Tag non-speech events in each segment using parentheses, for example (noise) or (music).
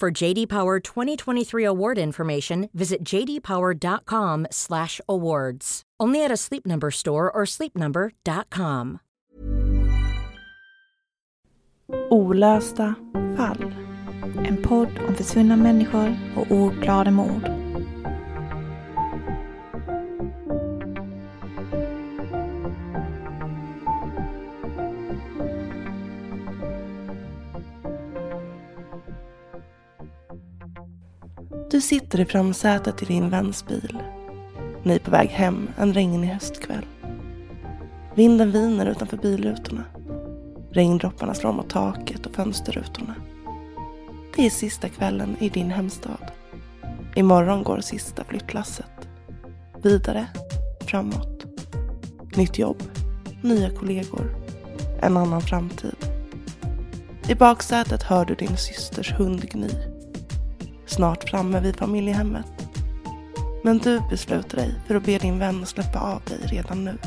For JD Power 2023 award information, visit jdpower.com/awards. Only at a Sleep Number store or sleepnumber.com. Olösta fall. En podd om försvunna människor och ouppklarade mord. Du sitter i framsätet i din väns bil. Ni är på väg hem en regnig höstkväll. Vinden viner utanför bilrutorna. Regndropparna slår mot taket och fönsterrutorna. Det är sista kvällen i din hemstad. Imorgon går sista flyttlasset. Vidare, framåt. Nytt jobb, nya kollegor, en annan framtid. I baksätet hör du din systers hund gny. Snart framme vid familjehemmet. Men du beslutar dig för att be din vän släppa av dig redan nu.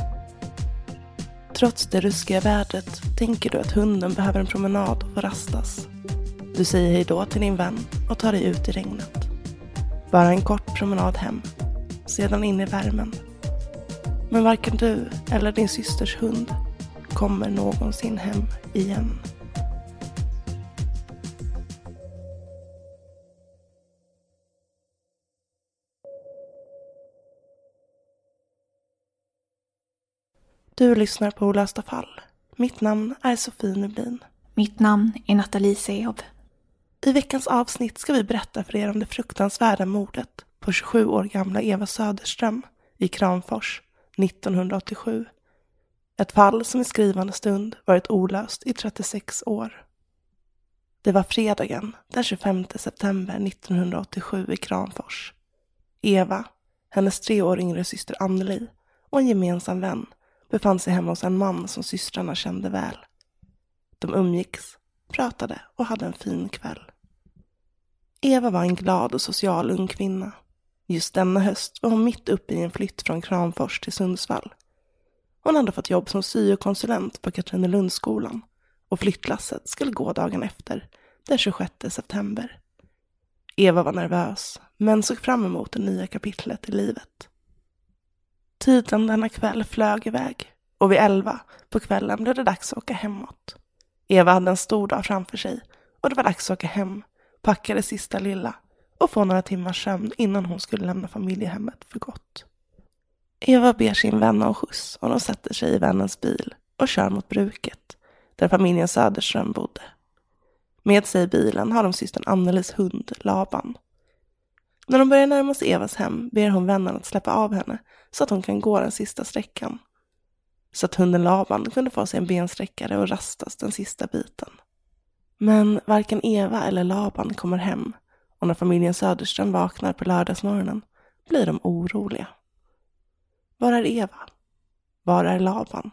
Trots det ruskiga vädret tänker du att hunden behöver en promenad och få rastas. Du säger hej då till din vän och tar dig ut i regnet. Bara en kort promenad hem, sedan in i värmen. Men varken du eller din systers hund kommer någonsin hem igen. Du lyssnar på Olösta fall. Mitt namn är Sofie Nublin. Mitt namn är Nathalie Seov. I veckans avsnitt ska vi berätta för er om det fruktansvärda mordet på 27 år gamla Eva Söderström i Kramfors 1987. Ett fall som i skrivande stund varit olöst i 36 år. Det var fredagen den 25 september 1987 i Kramfors. Eva, hennes tre år yngre syster Anneli och en gemensam vän befann sig hemma hos en man som systrarna kände väl. De umgicks, pratade och hade en fin kväll. Eva var en glad och social ung kvinna. Just denna höst var hon mitt uppe i en flytt från Kramfors till Sundsvall. Hon hade fått jobb som syokonsulent på Katrinelundsskolan och flyttlasset skulle gå dagen efter, den 26 september. Eva var nervös, men såg fram emot det nya kapitlet i livet. Tiden denna kväll flög iväg och vid elva på kvällen blev det dags att åka hemåt. Eva hade en stor dag framför sig och det var dags att åka hem, packa det sista lilla och få några timmars sömn innan hon skulle lämna familjehemmet för gott. Eva ber sin vän om skjuts och de sätter sig i vännens bil och kör mot bruket där familjen Söderström bodde. Med sig i bilen har de systern Annelis hund Laban. När de börjar närma sig Evas hem ber hon vännen att släppa av henne så att hon kan gå den sista sträckan. Så att hunden Laban kunde få sig en bensträckare och rastas den sista biten. Men varken Eva eller Laban kommer hem och när familjen Söderström vaknar på lördagsmorgonen blir de oroliga. Var är Eva? Var är Laban?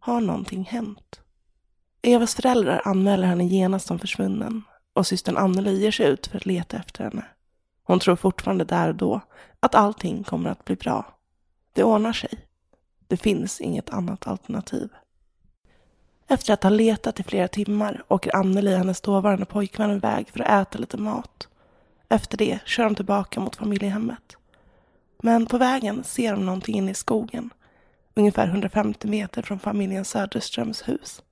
Har någonting hänt? Evas föräldrar anmäler henne genast som försvunnen och systern Anneli ger sig ut för att leta efter henne. Hon tror fortfarande där och då att allting kommer att bli bra. Det ordnar sig. Det finns inget annat alternativ. Efter att ha letat i flera timmar åker Anneli och hennes dåvarande pojkvän iväg för att äta lite mat. Efter det kör de tillbaka mot familjehemmet. Men på vägen ser de någonting inne i skogen, ungefär 150 meter från familjen Söderströms hus.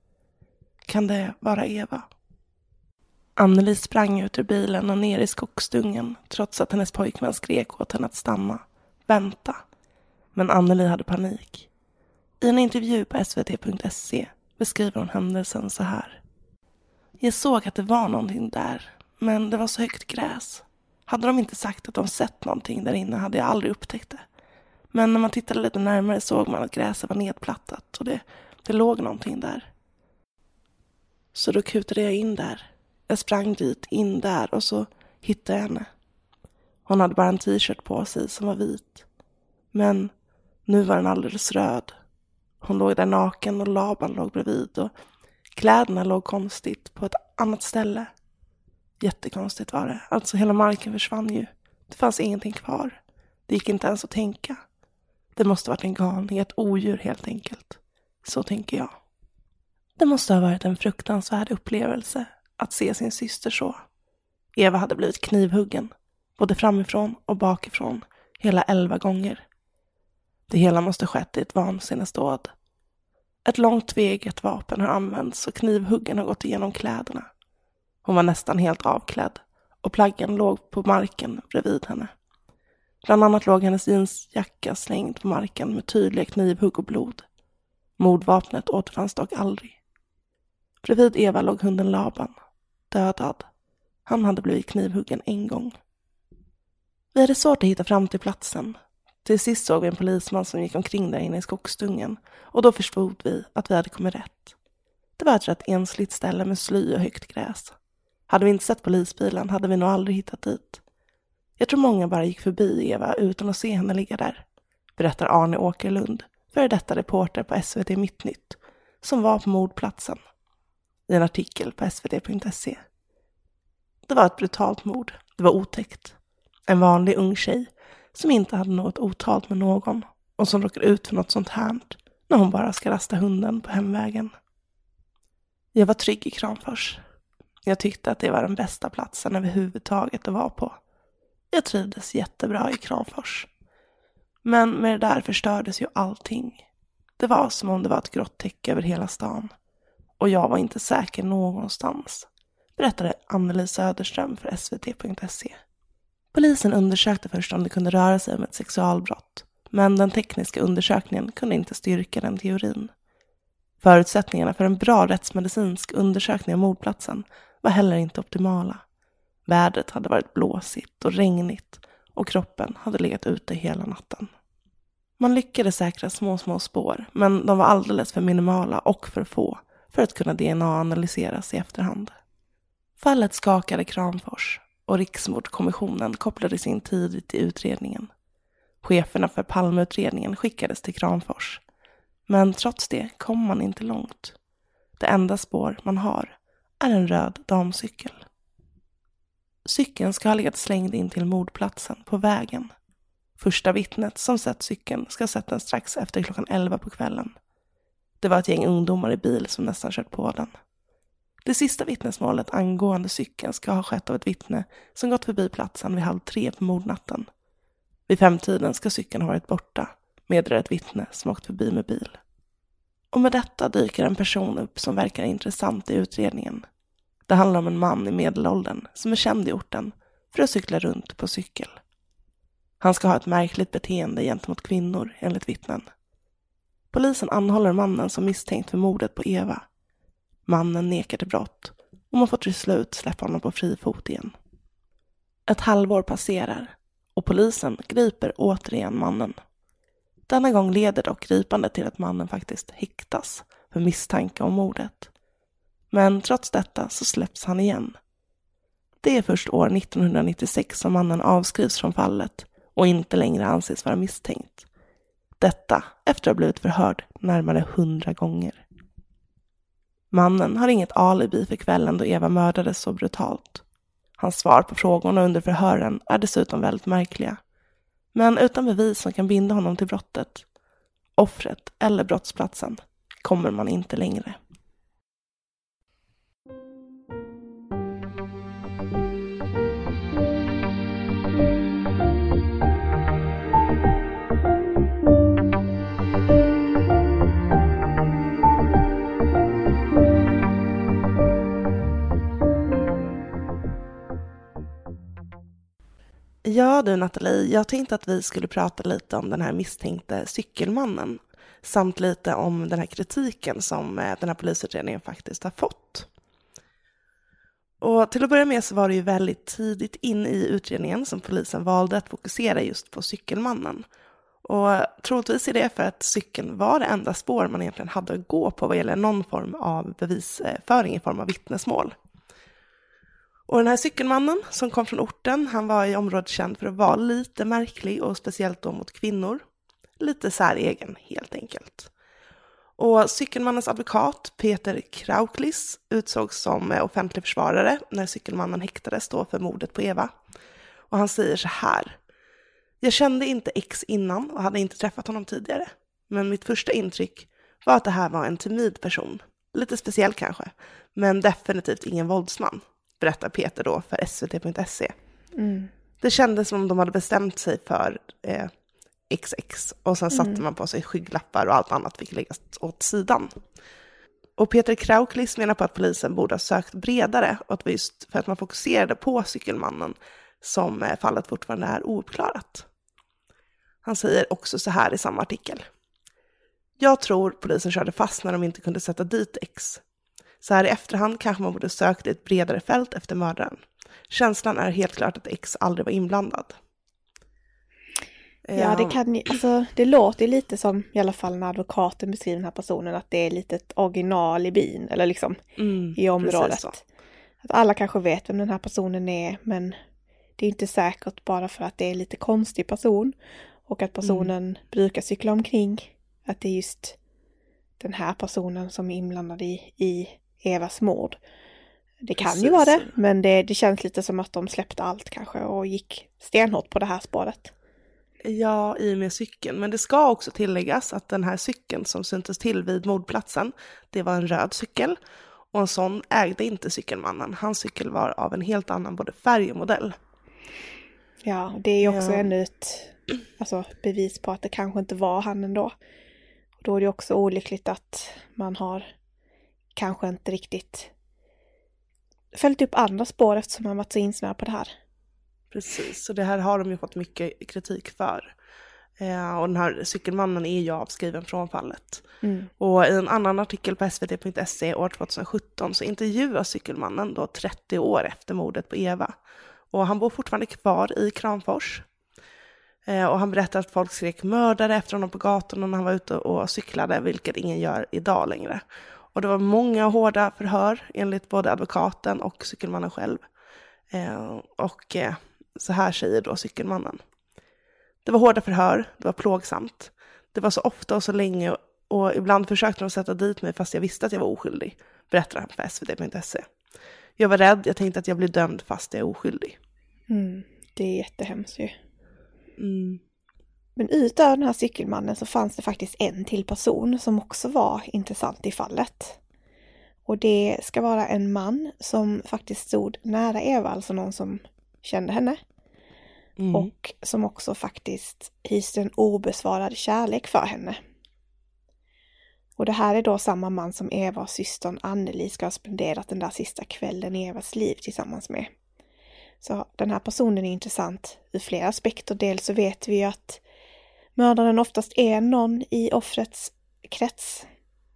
Kan det vara Eva? Anneli sprang ut ur bilen och ner i skogsdungen trots att hennes pojkvän skrek åt henne att stanna. Vänta. Men Anneli hade panik. I en intervju på svt.se beskriver hon händelsen så här. Jag såg att det var någonting där, men det var så högt gräs. Hade de inte sagt att de sett någonting där inne hade jag aldrig upptäckt det. Men när man tittade lite närmare såg man att gräset var nedplattat och det, det låg någonting där. Så då kutade jag in där. Jag sprang dit, in där och så hittade jag henne. Hon hade bara en t-shirt på sig som var vit. Men nu var den alldeles röd. Hon låg där naken och Laban låg bredvid och kläderna låg konstigt på ett annat ställe. Jättekonstigt var det. Alltså hela marken försvann ju. Det fanns ingenting kvar. Det gick inte ens att tänka. Det måste varit en galning, ett odjur helt enkelt. Så tänker jag. Det måste ha varit en fruktansvärd upplevelse att se sin syster så. Eva hade blivit knivhuggen, både framifrån och bakifrån, hela elva gånger. Det hela måste skett i ett vansinnesdåd. Ett långt tveeggat vapen har använts och knivhuggen har gått igenom kläderna. Hon var nästan helt avklädd och plaggen låg på marken bredvid henne. Bland annat låg hennes jeansjacka slängd på marken med tydliga knivhugg och blod. Mordvapnet återfanns dock aldrig. Bredvid Eva låg hunden Laban, dödad. Han hade blivit knivhuggen en gång. Vi hade svårt att hitta fram till platsen. Till sist såg vi en polisman som gick omkring där inne i skogsdungen och då förstod vi att vi hade kommit rätt. Det var ett rätt ensligt ställe med sly och högt gräs. Hade vi inte sett polisbilen hade vi nog aldrig hittat dit. Jag tror många bara gick förbi Eva utan att se henne ligga där, berättar Arne Åkerlund, före detta reporter på SVT Mittnytt, som var på mordplatsen. I en artikel på svt.se. Det var ett brutalt mord. Det var otäckt. En vanlig ung tjej som inte hade något otalt med någon och som råkar ut för något sånt här när hon bara ska rasta hunden på hemvägen. Jag var trygg i Kramfors. Jag tyckte att det var den bästa platsen överhuvudtaget att vara på. Jag trivdes jättebra i Kramfors. Men med det där förstördes ju allting. Det var som om det var ett grått täcke över hela stan. Och jag var inte säker någonstans, berättade Anneli Söderström för svt.se. Polisen undersökte först om det kunde röra sig om ett sexualbrott, men den tekniska undersökningen kunde inte styrka den teorin. Förutsättningarna för en bra rättsmedicinsk undersökning av mordplatsen var heller inte optimala. Vädret hade varit blåsigt och regnigt och kroppen hade legat ute hela natten. Man lyckades säkra små, små spår, men de var alldeles för minimala och för få för att kunna DNA-analyseras i efterhand. Fallet skakade Kramfors och Riksmordkommissionen kopplades in tidigt i utredningen. Cheferna för Palmeutredningen skickades till Kramfors. Men trots det kom man inte långt. Det enda spår man har är en röd damcykel. Cykeln ska ha legat slängd in till mordplatsen på vägen. Första vittnet som sett cykeln ska ha sett den strax efter klockan 11 på kvällen. Det var ett gäng ungdomar i bil som nästan kört på den. Det sista vittnesmålet angående cykeln ska ha skett av ett vittne som gått förbi platsen vid halv tre på mordnatten. Vid femtiden ska cykeln ha varit borta, meddelar ett vittne som åkt förbi med bil. Och med detta dyker en person upp som verkar intressant i utredningen. Det handlar om en man i medelåldern som är känd i orten för att cykla runt på cykel. Han ska ha ett märkligt beteende gentemot kvinnor, enligt vittnen. Polisen anhåller mannen som misstänkt för mordet på Eva. Mannen nekar till brott och man får till slut släppa honom på fri fot igen. Ett halvår passerar och polisen griper återigen mannen. Denna gång leder dock gripandet till att mannen faktiskt häktas för misstanke om mordet. Men trots detta så släpps han igen. Det är först år 1996 som mannen avskrivs från fallet och inte längre anses vara misstänkt. Detta efter att ha blivit förhörd närmare hundra gånger. Mannen har inget alibi för kvällen då Eva mördades så brutalt. Hans svar på frågorna under förhören är dessutom väldigt märkliga. Men utan bevis som kan binda honom till brottet, offret eller brottsplatsen kommer man inte längre. Ja du Nathalie, jag tänkte att vi skulle prata lite om den här misstänkte cykelmannen samt lite om den här kritiken som eh, den här polisutredningen faktiskt har fått. Och till att börja med så var det ju väldigt tidigt in i utredningen som polisen valde att fokusera just på cykelmannen. Och troligtvis är det för att cykeln var det enda spår man egentligen hade att gå på vad gäller någon form av bevisföring i form av vittnesmål. Och den här cykelmannen som kom från orten, han var i området känd för att vara lite märklig och speciellt då mot kvinnor. Lite säregen helt enkelt. Och cykelmannens advokat Peter Krauklis utsågs som eh, offentlig försvarare när cykelmannen häktades då för mordet på Eva. Och han säger så här. Jag kände inte X innan och hade inte träffat honom tidigare. Men mitt första intryck var att det här var en timid person. Lite speciell kanske, men definitivt ingen våldsman berättar Peter då för svt.se. Mm. Det kändes som om de hade bestämt sig för eh, XX och sen satte mm. man på sig skygglappar och allt annat fick läggas åt sidan. Och Peter Krauklis menar på att polisen borde ha sökt bredare och att det var just för att man fokuserade på cykelmannen som eh, fallet fortfarande är ouppklarat. Han säger också så här i samma artikel. Jag tror polisen körde fast när de inte kunde sätta dit X. Så här i efterhand kanske man borde sökt ett bredare fält efter mördaren. Känslan är helt klart att X aldrig var inblandad. Ja, det kan ju, alltså det låter lite som, i alla fall när advokaten beskriver den här personen, att det är lite ett original i byn, eller liksom mm, i området. Att alla kanske vet vem den här personen är, men det är inte säkert bara för att det är lite konstig person och att personen mm. brukar cykla omkring, att det är just den här personen som är inblandad i, i Evas mord. Det kan Precis. ju vara det, men det, det känns lite som att de släppte allt kanske och gick stenhårt på det här spåret. Ja, i och med cykeln. Men det ska också tilläggas att den här cykeln som syntes till vid mordplatsen, det var en röd cykel. Och en sån ägde inte cykelmannen. Hans cykel var av en helt annan både färg och modell. Ja, det är ju också ja. ännu ett alltså, bevis på att det kanske inte var han ändå. Och då är det också olyckligt att man har kanske inte riktigt följt upp andra spår eftersom man varit så insnöad på det här. Precis, och det här har de ju fått mycket kritik för. Eh, och den här cykelmannen är ju avskriven från fallet. Mm. Och i en annan artikel på svt.se år 2017 så intervjuas cykelmannen då 30 år efter mordet på Eva. Och han bor fortfarande kvar i Kramfors. Eh, och han berättar att folk skrek mördare efter honom på gatorna när han var ute och cyklade, vilket ingen gör idag längre. Och det var många hårda förhör enligt både advokaten och cykelmannen själv. Eh, och eh, så här säger då cykelmannen. Det var hårda förhör, det var plågsamt. Det var så ofta och så länge och ibland försökte de sätta dit mig fast jag visste att jag var oskyldig, berättar han för svt.se. Jag var rädd, jag tänkte att jag blir dömd fast jag är oskyldig. Mm, det är jättehemskt ju. Mm. Men utöver den här cykelmannen så fanns det faktiskt en till person som också var intressant i fallet. Och det ska vara en man som faktiskt stod nära Eva, alltså någon som kände henne. Mm. Och som också faktiskt hyste en obesvarad kärlek för henne. Och det här är då samma man som Eva och systern Anneli ska ha spenderat den där sista kvällen i Evas liv tillsammans med. Så den här personen är intressant ur flera aspekter. Dels så vet vi ju att mördaren oftast är någon i offrets krets,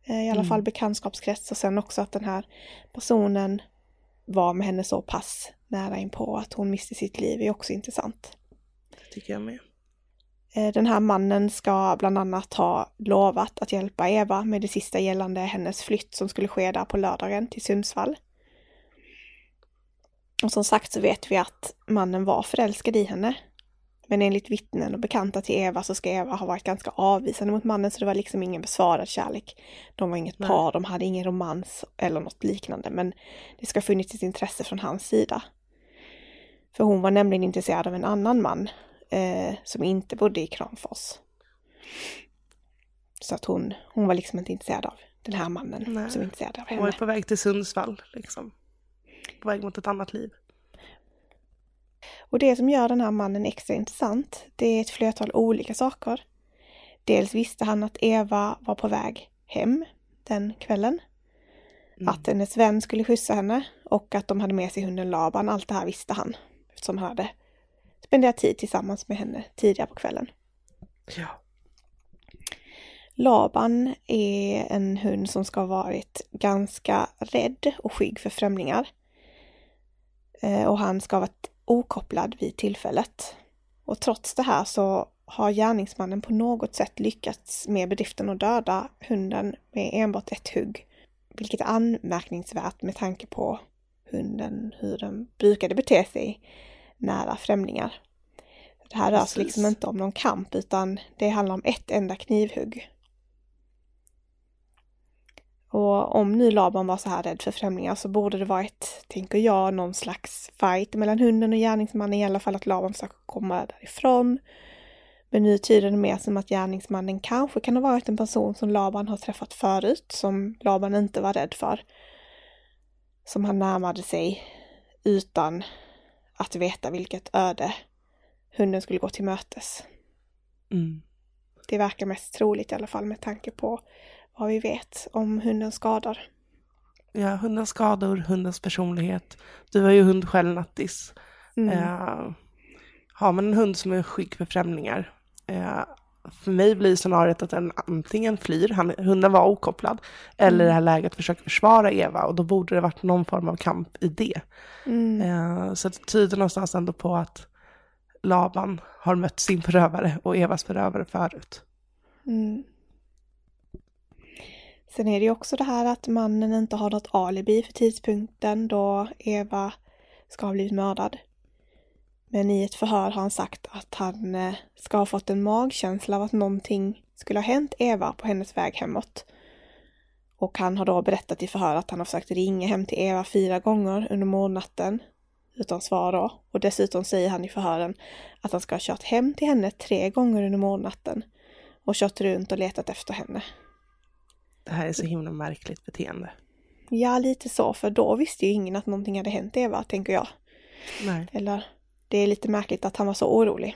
eh, i alla mm. fall bekantskapskrets och sen också att den här personen var med henne så pass nära inpå att hon miste sitt liv är också intressant. Det tycker jag med. Eh, den här mannen ska bland annat ha lovat att hjälpa Eva med det sista gällande hennes flytt som skulle ske där på lördagen till Sundsvall. Och som sagt så vet vi att mannen var förälskad i henne men enligt vittnen och bekanta till Eva så ska Eva ha varit ganska avvisande mot mannen så det var liksom ingen besvarad kärlek. De var inget Nej. par, de hade ingen romans eller något liknande men det ska ha funnits ett intresse från hans sida. För hon var nämligen intresserad av en annan man eh, som inte bodde i Kramfors. Så att hon, hon var liksom inte intresserad av den här mannen Nej. som var intresserad av henne. Hon var på väg till Sundsvall liksom. På väg mot ett annat liv. Och det som gör den här mannen extra intressant, det är ett flertal olika saker. Dels visste han att Eva var på väg hem den kvällen. Mm. Att hennes vän skulle skjutsa henne och att de hade med sig hunden Laban. Allt det här visste han eftersom han hade spenderat tid tillsammans med henne tidigare på kvällen. Ja. Laban är en hund som ska ha varit ganska rädd och skygg för främlingar. Eh, och han ska ha varit okopplad vid tillfället. Och trots det här så har gärningsmannen på något sätt lyckats med bedriften att döda hunden med enbart ett hugg. Vilket är anmärkningsvärt med tanke på hunden, hur den brukade bete sig nära främlingar. Det här rör sig liksom inte om någon kamp utan det handlar om ett enda knivhugg. Och om nu Laban var så här rädd för främlingar så borde det varit, tänker jag, någon slags fight mellan hunden och gärningsmannen, i alla fall att Laban försöker komma därifrån. Men nu tyder det mer som att gärningsmannen kanske kan ha varit en person som Laban har träffat förut, som Laban inte var rädd för. Som han närmade sig utan att veta vilket öde hunden skulle gå till mötes. Mm. Det verkar mest troligt i alla fall med tanke på vad vi vet om hundens skador. Ja, hundens skador, hundens personlighet. Du har ju hund själv Nattis. Mm. Uh, har man en hund som är skygg för främlingar, uh, för mig blir scenariot att den antingen flyr, han, hunden var okopplad, eller mm. i det här läget försöker försvara Eva och då borde det varit någon form av kamp i det. Mm. Uh, så det tyder någonstans ändå på att Laban har mött sin förövare och Evas förövare förut. Mm. Sen är det ju också det här att mannen inte har något alibi för tidpunkten då Eva ska ha blivit mördad. Men i ett förhör har han sagt att han eh, ska ha fått en magkänsla av att någonting skulle ha hänt Eva på hennes väg hemåt. Och han har då berättat i förhör att han har försökt ringa hem till Eva fyra gånger under mordnatten utan svar då. Och dessutom säger han i förhören att han ska ha kört hem till henne tre gånger under mordnatten och kört runt och letat efter henne. Det här är så himla märkligt beteende. Ja, lite så, för då visste ju ingen att någonting hade hänt Eva, tänker jag. Nej. Eller, det är lite märkligt att han var så orolig.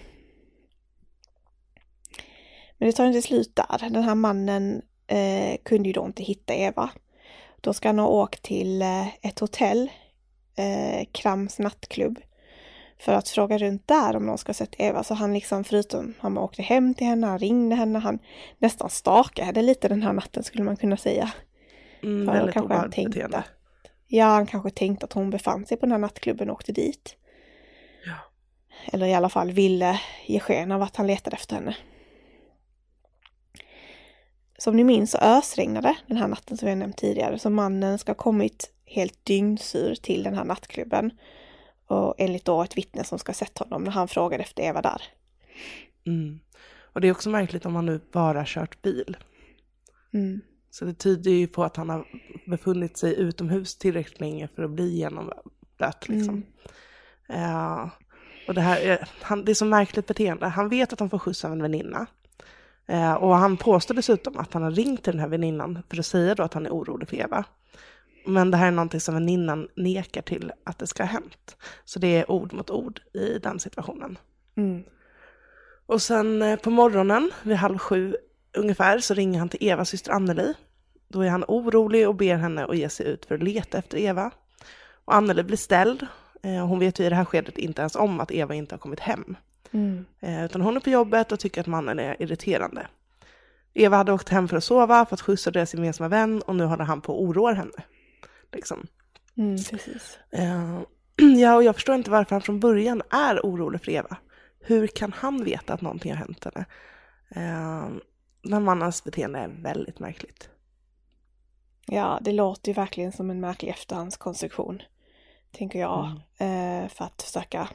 Men det tar inte slut där. Den här mannen eh, kunde ju då inte hitta Eva. Då ska han ha åkt till eh, ett hotell, eh, Krams nattklubb, för att fråga runt där om någon ska ha sett Eva. Så han liksom, förutom han åkte hem till henne, han ringde henne, han nästan stakade lite den här natten skulle man kunna säga. Mm, för väldigt kanske han tänkte att, Ja, han kanske tänkte att hon befann sig på den här nattklubben och åkte dit. Ja. Eller i alla fall ville ge sken av att han letade efter henne. Som ni minns så ösregnade den här natten som jag nämnt tidigare, så mannen ska ha kommit helt dyngsur till den här nattklubben och enligt då ett vittne som ska ha sett honom när han frågade efter Eva där. Mm. Och det är också märkligt om han nu bara kört bil. Mm. Så det tyder ju på att han har befunnit sig utomhus tillräckligt länge för att bli genomblöt. Liksom. Mm. Uh, och det här är, han, det är så märkligt beteende. Han vet att han får skjuts av en väninna. Uh, och han påstår dessutom att han har ringt till den här väninnan för att säga då att han är orolig för Eva. Men det här är någonting som väninnan nekar till att det ska ha hänt. Så det är ord mot ord i den situationen. Mm. Och sen eh, på morgonen vid halv sju ungefär så ringer han till Evas syster Anneli. Då är han orolig och ber henne att ge sig ut för att leta efter Eva. Och Anneli blir ställd. Eh, hon vet ju i det här skedet inte ens om att Eva inte har kommit hem. Mm. Eh, utan hon är på jobbet och tycker att mannen är irriterande. Eva hade åkt hem för att sova, för att skjutsa deras gemensamma vän och nu håller han på att oroa henne. Liksom. Mm, precis. Uh, (clears throat) ja, och jag förstår inte varför han från början är orolig för Eva. Hur kan han veta att någonting har hänt henne? Uh, den mannens beteende är väldigt märkligt. Ja, det låter ju verkligen som en märklig efterhandskonstruktion, tänker jag, mm. uh, för att försöka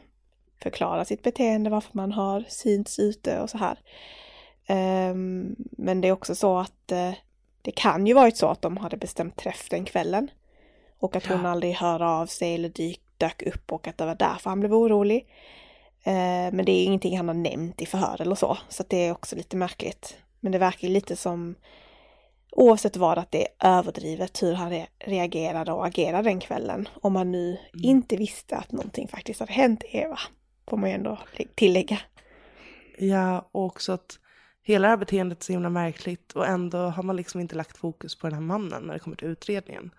förklara sitt beteende, varför man har synts ute och så här. Um, men det är också så att uh, det kan ju varit så att de hade bestämt träff den kvällen. Och att hon ja. aldrig hör av sig eller dykt dök upp och att det var därför han blev orolig. Eh, men det är ingenting han har nämnt i förhör eller så, så det är också lite märkligt. Men det verkar lite som, oavsett vad, att det är överdrivet hur han reagerade och agerade den kvällen. Om man nu mm. inte visste att någonting faktiskt hade hänt Eva, får man ju ändå tillägga. Ja, och också att hela det här beteendet är så himla märkligt och ändå har man liksom inte lagt fokus på den här mannen när det kommer till utredningen.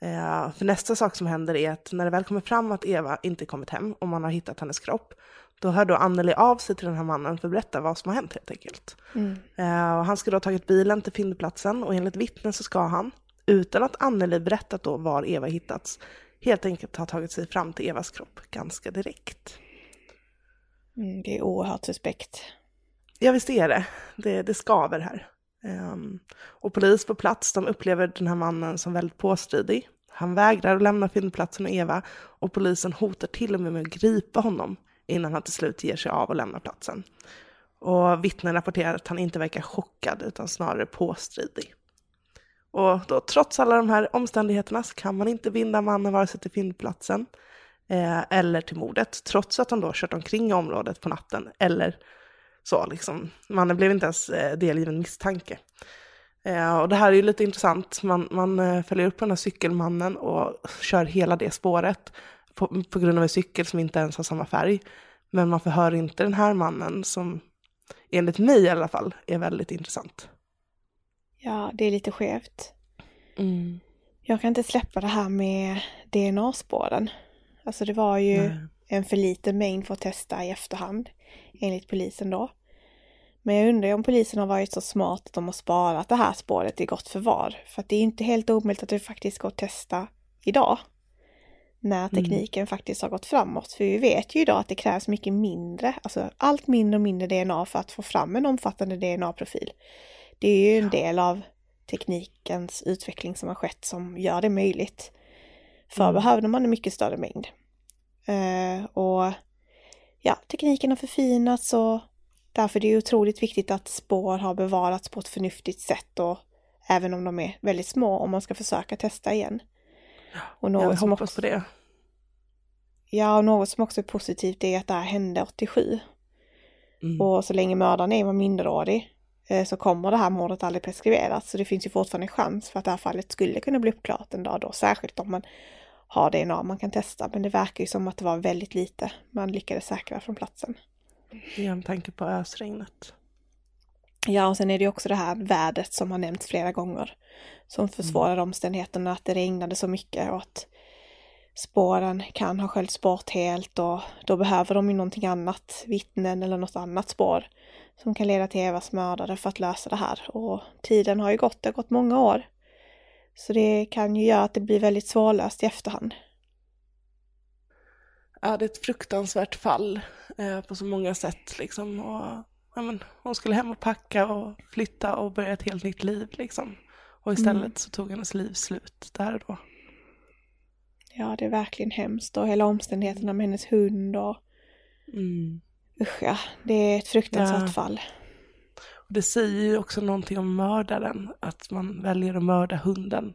Eh, för nästa sak som händer är att när det väl kommer fram att Eva inte kommit hem och man har hittat hennes kropp, då hör då Anneli av sig till den här mannen för att berätta vad som har hänt helt enkelt. Mm. Eh, och han ska då ha tagit bilen till fyndplatsen och enligt vittnen så ska han, utan att Anneli berättat då var Eva hittats, helt enkelt ha tagit sig fram till Evas kropp ganska direkt. Mm, det är oerhört suspekt. Ja, visst är det. Det, det skaver här. Um, och polis på plats, de upplever den här mannen som väldigt påstridig. Han vägrar att lämna fyndplatsen och Eva och polisen hotar till och med med att gripa honom innan han till slut ger sig av och lämnar platsen. Och vittnen rapporterar att han inte verkar chockad utan snarare påstridig. Och då, trots alla de här omständigheterna så kan man inte binda mannen vare sig till fyndplatsen eh, eller till mordet, trots att han då kört omkring i området på natten eller så liksom. Mannen blev inte ens eh, delgiven misstanke. Eh, och det här är ju lite intressant. Man, man eh, följer upp den här cykelmannen och kör hela det spåret på, på grund av en cykel som inte ens har samma färg. Men man förhör inte den här mannen som enligt mig i alla fall är väldigt intressant. Ja, det är lite skevt. Mm. Jag kan inte släppa det här med DNA-spåren. Alltså det var ju Nej. en för liten mängd för att testa i efterhand, enligt polisen då. Men jag undrar om polisen har varit så smart att de har sparat det här spåret i gott förvar. För att det är inte helt omöjligt att det faktiskt går att testa idag. När mm. tekniken mm. faktiskt har gått framåt. För vi vet ju idag att det krävs mycket mindre, alltså allt mindre och mindre DNA för att få fram en omfattande DNA-profil. Det är ju en del av teknikens utveckling som har skett som gör det möjligt. Förr mm. behövde man en mycket större mängd. Uh, och ja, tekniken har förfinats och Därför är det otroligt viktigt att spår har bevarats på ett förnuftigt sätt och även om de är väldigt små om man ska försöka testa igen. Och något jag som hoppas också, på det. Ja, och något som också är positivt är att det här hände 87. Mm. Och så länge mördaren är minderårig eh, så kommer det här mordet aldrig preskriberas. Så det finns ju fortfarande chans för att det här fallet skulle kunna bli uppklarat en dag då, särskilt om man har DNA man kan testa. Men det verkar ju som att det var väldigt lite man lyckades säkra från platsen. Ja, med tanke på ösregnet. Ja, och sen är det också det här vädret som har nämnts flera gånger. Som försvårar mm. omständigheterna, att det regnade så mycket och att spåren kan ha sköljts bort helt och då behöver de ju någonting annat, vittnen eller något annat spår som kan leda till Evas mördare för att lösa det här. Och tiden har ju gått, det har gått många år. Så det kan ju göra att det blir väldigt svårlöst i efterhand. Ja, det är ett fruktansvärt fall eh, på så många sätt liksom. Och, ja, men, hon skulle hem och packa och flytta och börja ett helt nytt liv liksom. Och istället mm. så tog hennes liv slut där och då. Ja, det är verkligen hemskt och hela omständigheterna med hennes hund och mm. usch ja, det är ett fruktansvärt ja. fall. Det säger ju också någonting om mördaren, att man väljer att mörda hunden.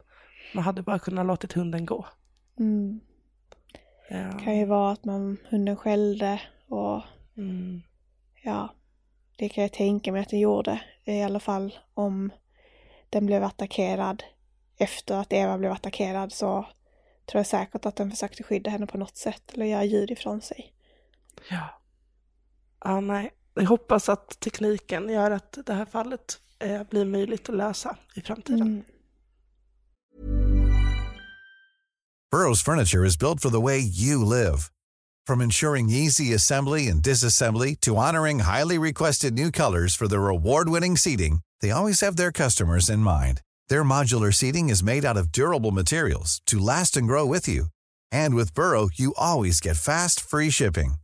Man hade bara kunnat låtit hunden gå. Mm. Ja. Det kan ju vara att man, hunden skällde och mm. ja, det kan jag tänka mig att den gjorde. I alla fall om den blev attackerad efter att Eva blev attackerad så tror jag säkert att den försökte skydda henne på något sätt eller göra ljud ifrån sig. Ja. Ja, nej. Jag hoppas att tekniken gör att det här fallet eh, blir möjligt att lösa i framtiden. Mm. Burrows furniture is built for the way you live. From ensuring easy assembly and disassembly to honoring highly requested new colors for their award-winning seating, they always have their customers in mind. Their modular seating is made out of durable materials to last and grow with you. And with Burrow, you always get fast, free shipping.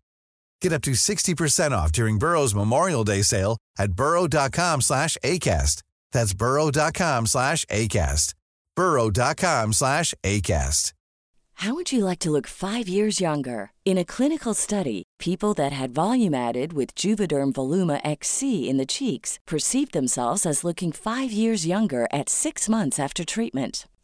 Get up to 60% off during Burrow's Memorial Day sale at burrow.com slash ACAST. That's burrow.com slash ACAST. burrow.com slash ACAST. How would you like to look five years younger? In a clinical study, people that had volume added with Juvederm Voluma XC in the cheeks perceived themselves as looking five years younger at six months after treatment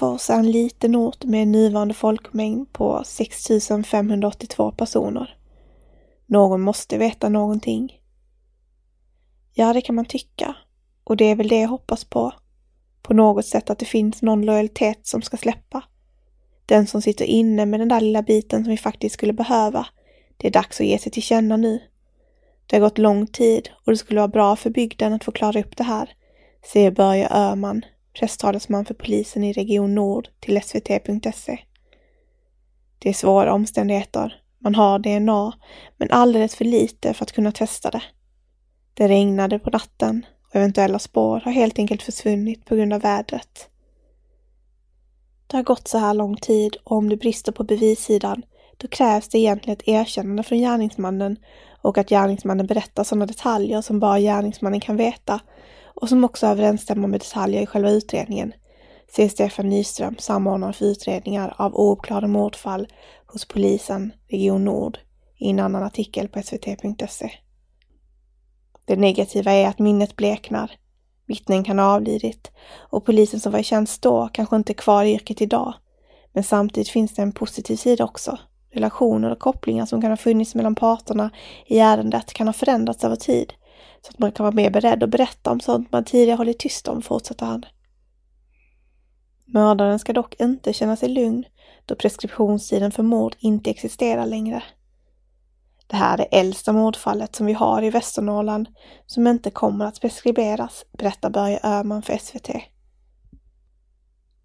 Kramfors är en liten ort med en nuvarande folkmängd på 6 582 personer. Någon måste veta någonting. Ja, det kan man tycka. Och det är väl det jag hoppas på. På något sätt att det finns någon lojalitet som ska släppa. Den som sitter inne med den där lilla biten som vi faktiskt skulle behöva. Det är dags att ge sig till känna nu. Det har gått lång tid och det skulle vara bra för bygden att få klara upp det här, säger Börje Öhman, presstalesman för polisen i Region Nord till svt.se. Det är svåra omständigheter. Man har DNA, men alldeles för lite för att kunna testa det. Det regnade på natten och eventuella spår har helt enkelt försvunnit på grund av vädret. Det har gått så här lång tid och om det brister på bevissidan då krävs det egentligen ett erkännande från gärningsmannen och att gärningsmannen berättar sådana detaljer som bara gärningsmannen kan veta och som också överensstämmer med detaljer i själva utredningen, säger Stefan Nyström, samordnare för utredningar av ouppklarade mordfall hos polisen Region Nord i en annan artikel på svt.se. Det negativa är att minnet bleknar. Vittnen kan ha avlidit och polisen som var i tjänst då kanske inte är kvar i yrket idag. Men samtidigt finns det en positiv sida också. Relationer och kopplingar som kan ha funnits mellan parterna i ärendet kan ha förändrats över tid så att man kan vara mer beredd att berätta om sånt man tidigare hållit tyst om, fortsätter han. Mördaren ska dock inte känna sig lugn då preskriptionstiden för mord inte existerar längre. Det här är det äldsta mordfallet som vi har i Västernorrland som inte kommer att preskriberas, berättar Börje Öhman för SVT.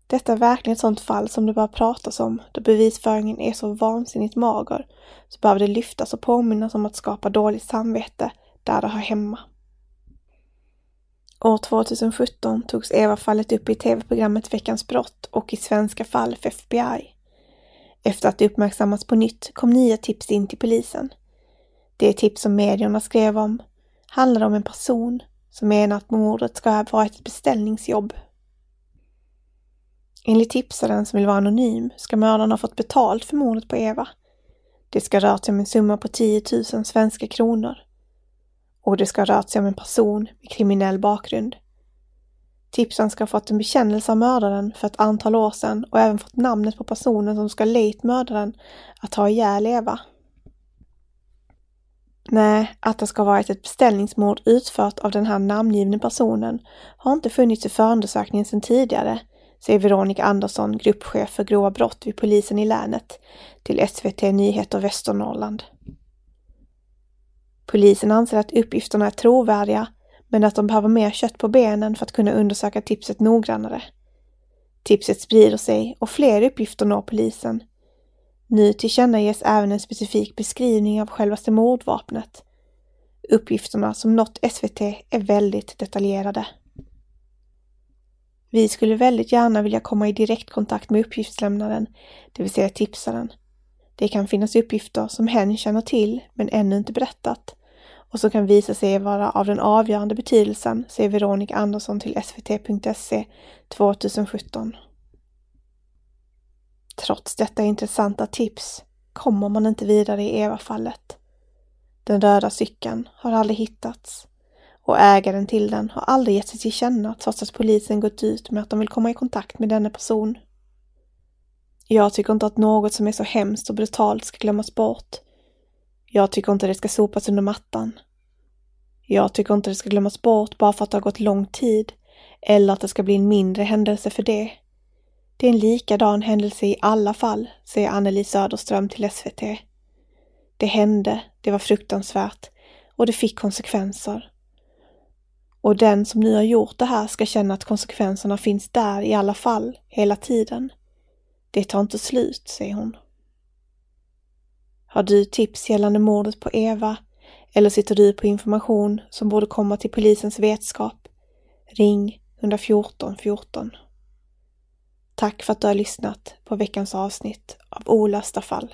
Detta är verkligen ett sådant fall som det bara pratas om då bevisföringen är så vansinnigt mager så behöver det lyftas och påminnas om att skapa dåligt samvete där det hör hemma. År 2017 togs Eva-fallet upp i tv-programmet Veckans brott och i Svenska fall för FBI. Efter att det uppmärksammats på nytt kom nya tips in till polisen. Det tips som medierna skrev om handlade om en person som menar att mordet ska ha varit ett beställningsjobb. Enligt tipsaren som vill vara anonym ska mördaren ha fått betalt för mordet på Eva. Det ska röra sig om en summa på 10 000 svenska kronor och det ska ha rört sig om en person med kriminell bakgrund. Tipsen ska ha fått en bekännelse av mördaren för ett antal år sedan och även fått namnet på personen som ska lejt mördaren att ha ihjäl Eva. Nej, att det ska ha varit ett beställningsmord utfört av den här namngivne personen har inte funnits i förundersökningen sedan tidigare, säger Veronica Andersson, gruppchef för grova brott vid polisen i länet, till SVT Nyheter Västernorrland. Polisen anser att uppgifterna är trovärdiga, men att de behöver mer kött på benen för att kunna undersöka tipset noggrannare. Tipset sprider sig och fler uppgifter når polisen. Nu tillkännages även en specifik beskrivning av självaste mordvapnet. Uppgifterna som nått SVT är väldigt detaljerade. Vi skulle väldigt gärna vilja komma i direktkontakt med uppgiftslämnaren, det vill säga tipsaren. Det kan finnas uppgifter som hen känner till men ännu inte berättat och som kan visa sig vara av den avgörande betydelsen, säger Veronica Andersson till svt.se 2017. Trots detta intressanta tips kommer man inte vidare i Eva-fallet. Den röda cykeln har aldrig hittats och ägaren till den har aldrig gett sig till känna trots att polisen gått ut med att de vill komma i kontakt med denna person. Jag tycker inte att något som är så hemskt och brutalt ska glömmas bort. Jag tycker inte det ska sopas under mattan. Jag tycker inte det ska glömmas bort bara för att det har gått lång tid eller att det ska bli en mindre händelse för det. Det är en likadan händelse i alla fall, säger Anneli Söderström till SVT. Det hände, det var fruktansvärt och det fick konsekvenser. Och den som nu har gjort det här ska känna att konsekvenserna finns där i alla fall, hela tiden. Det tar inte slut, säger hon. Har du tips gällande mordet på Eva eller sitter du på information som borde komma till polisens vetskap? Ring 114 14. Tack för att du har lyssnat på veckans avsnitt av Olösta fall.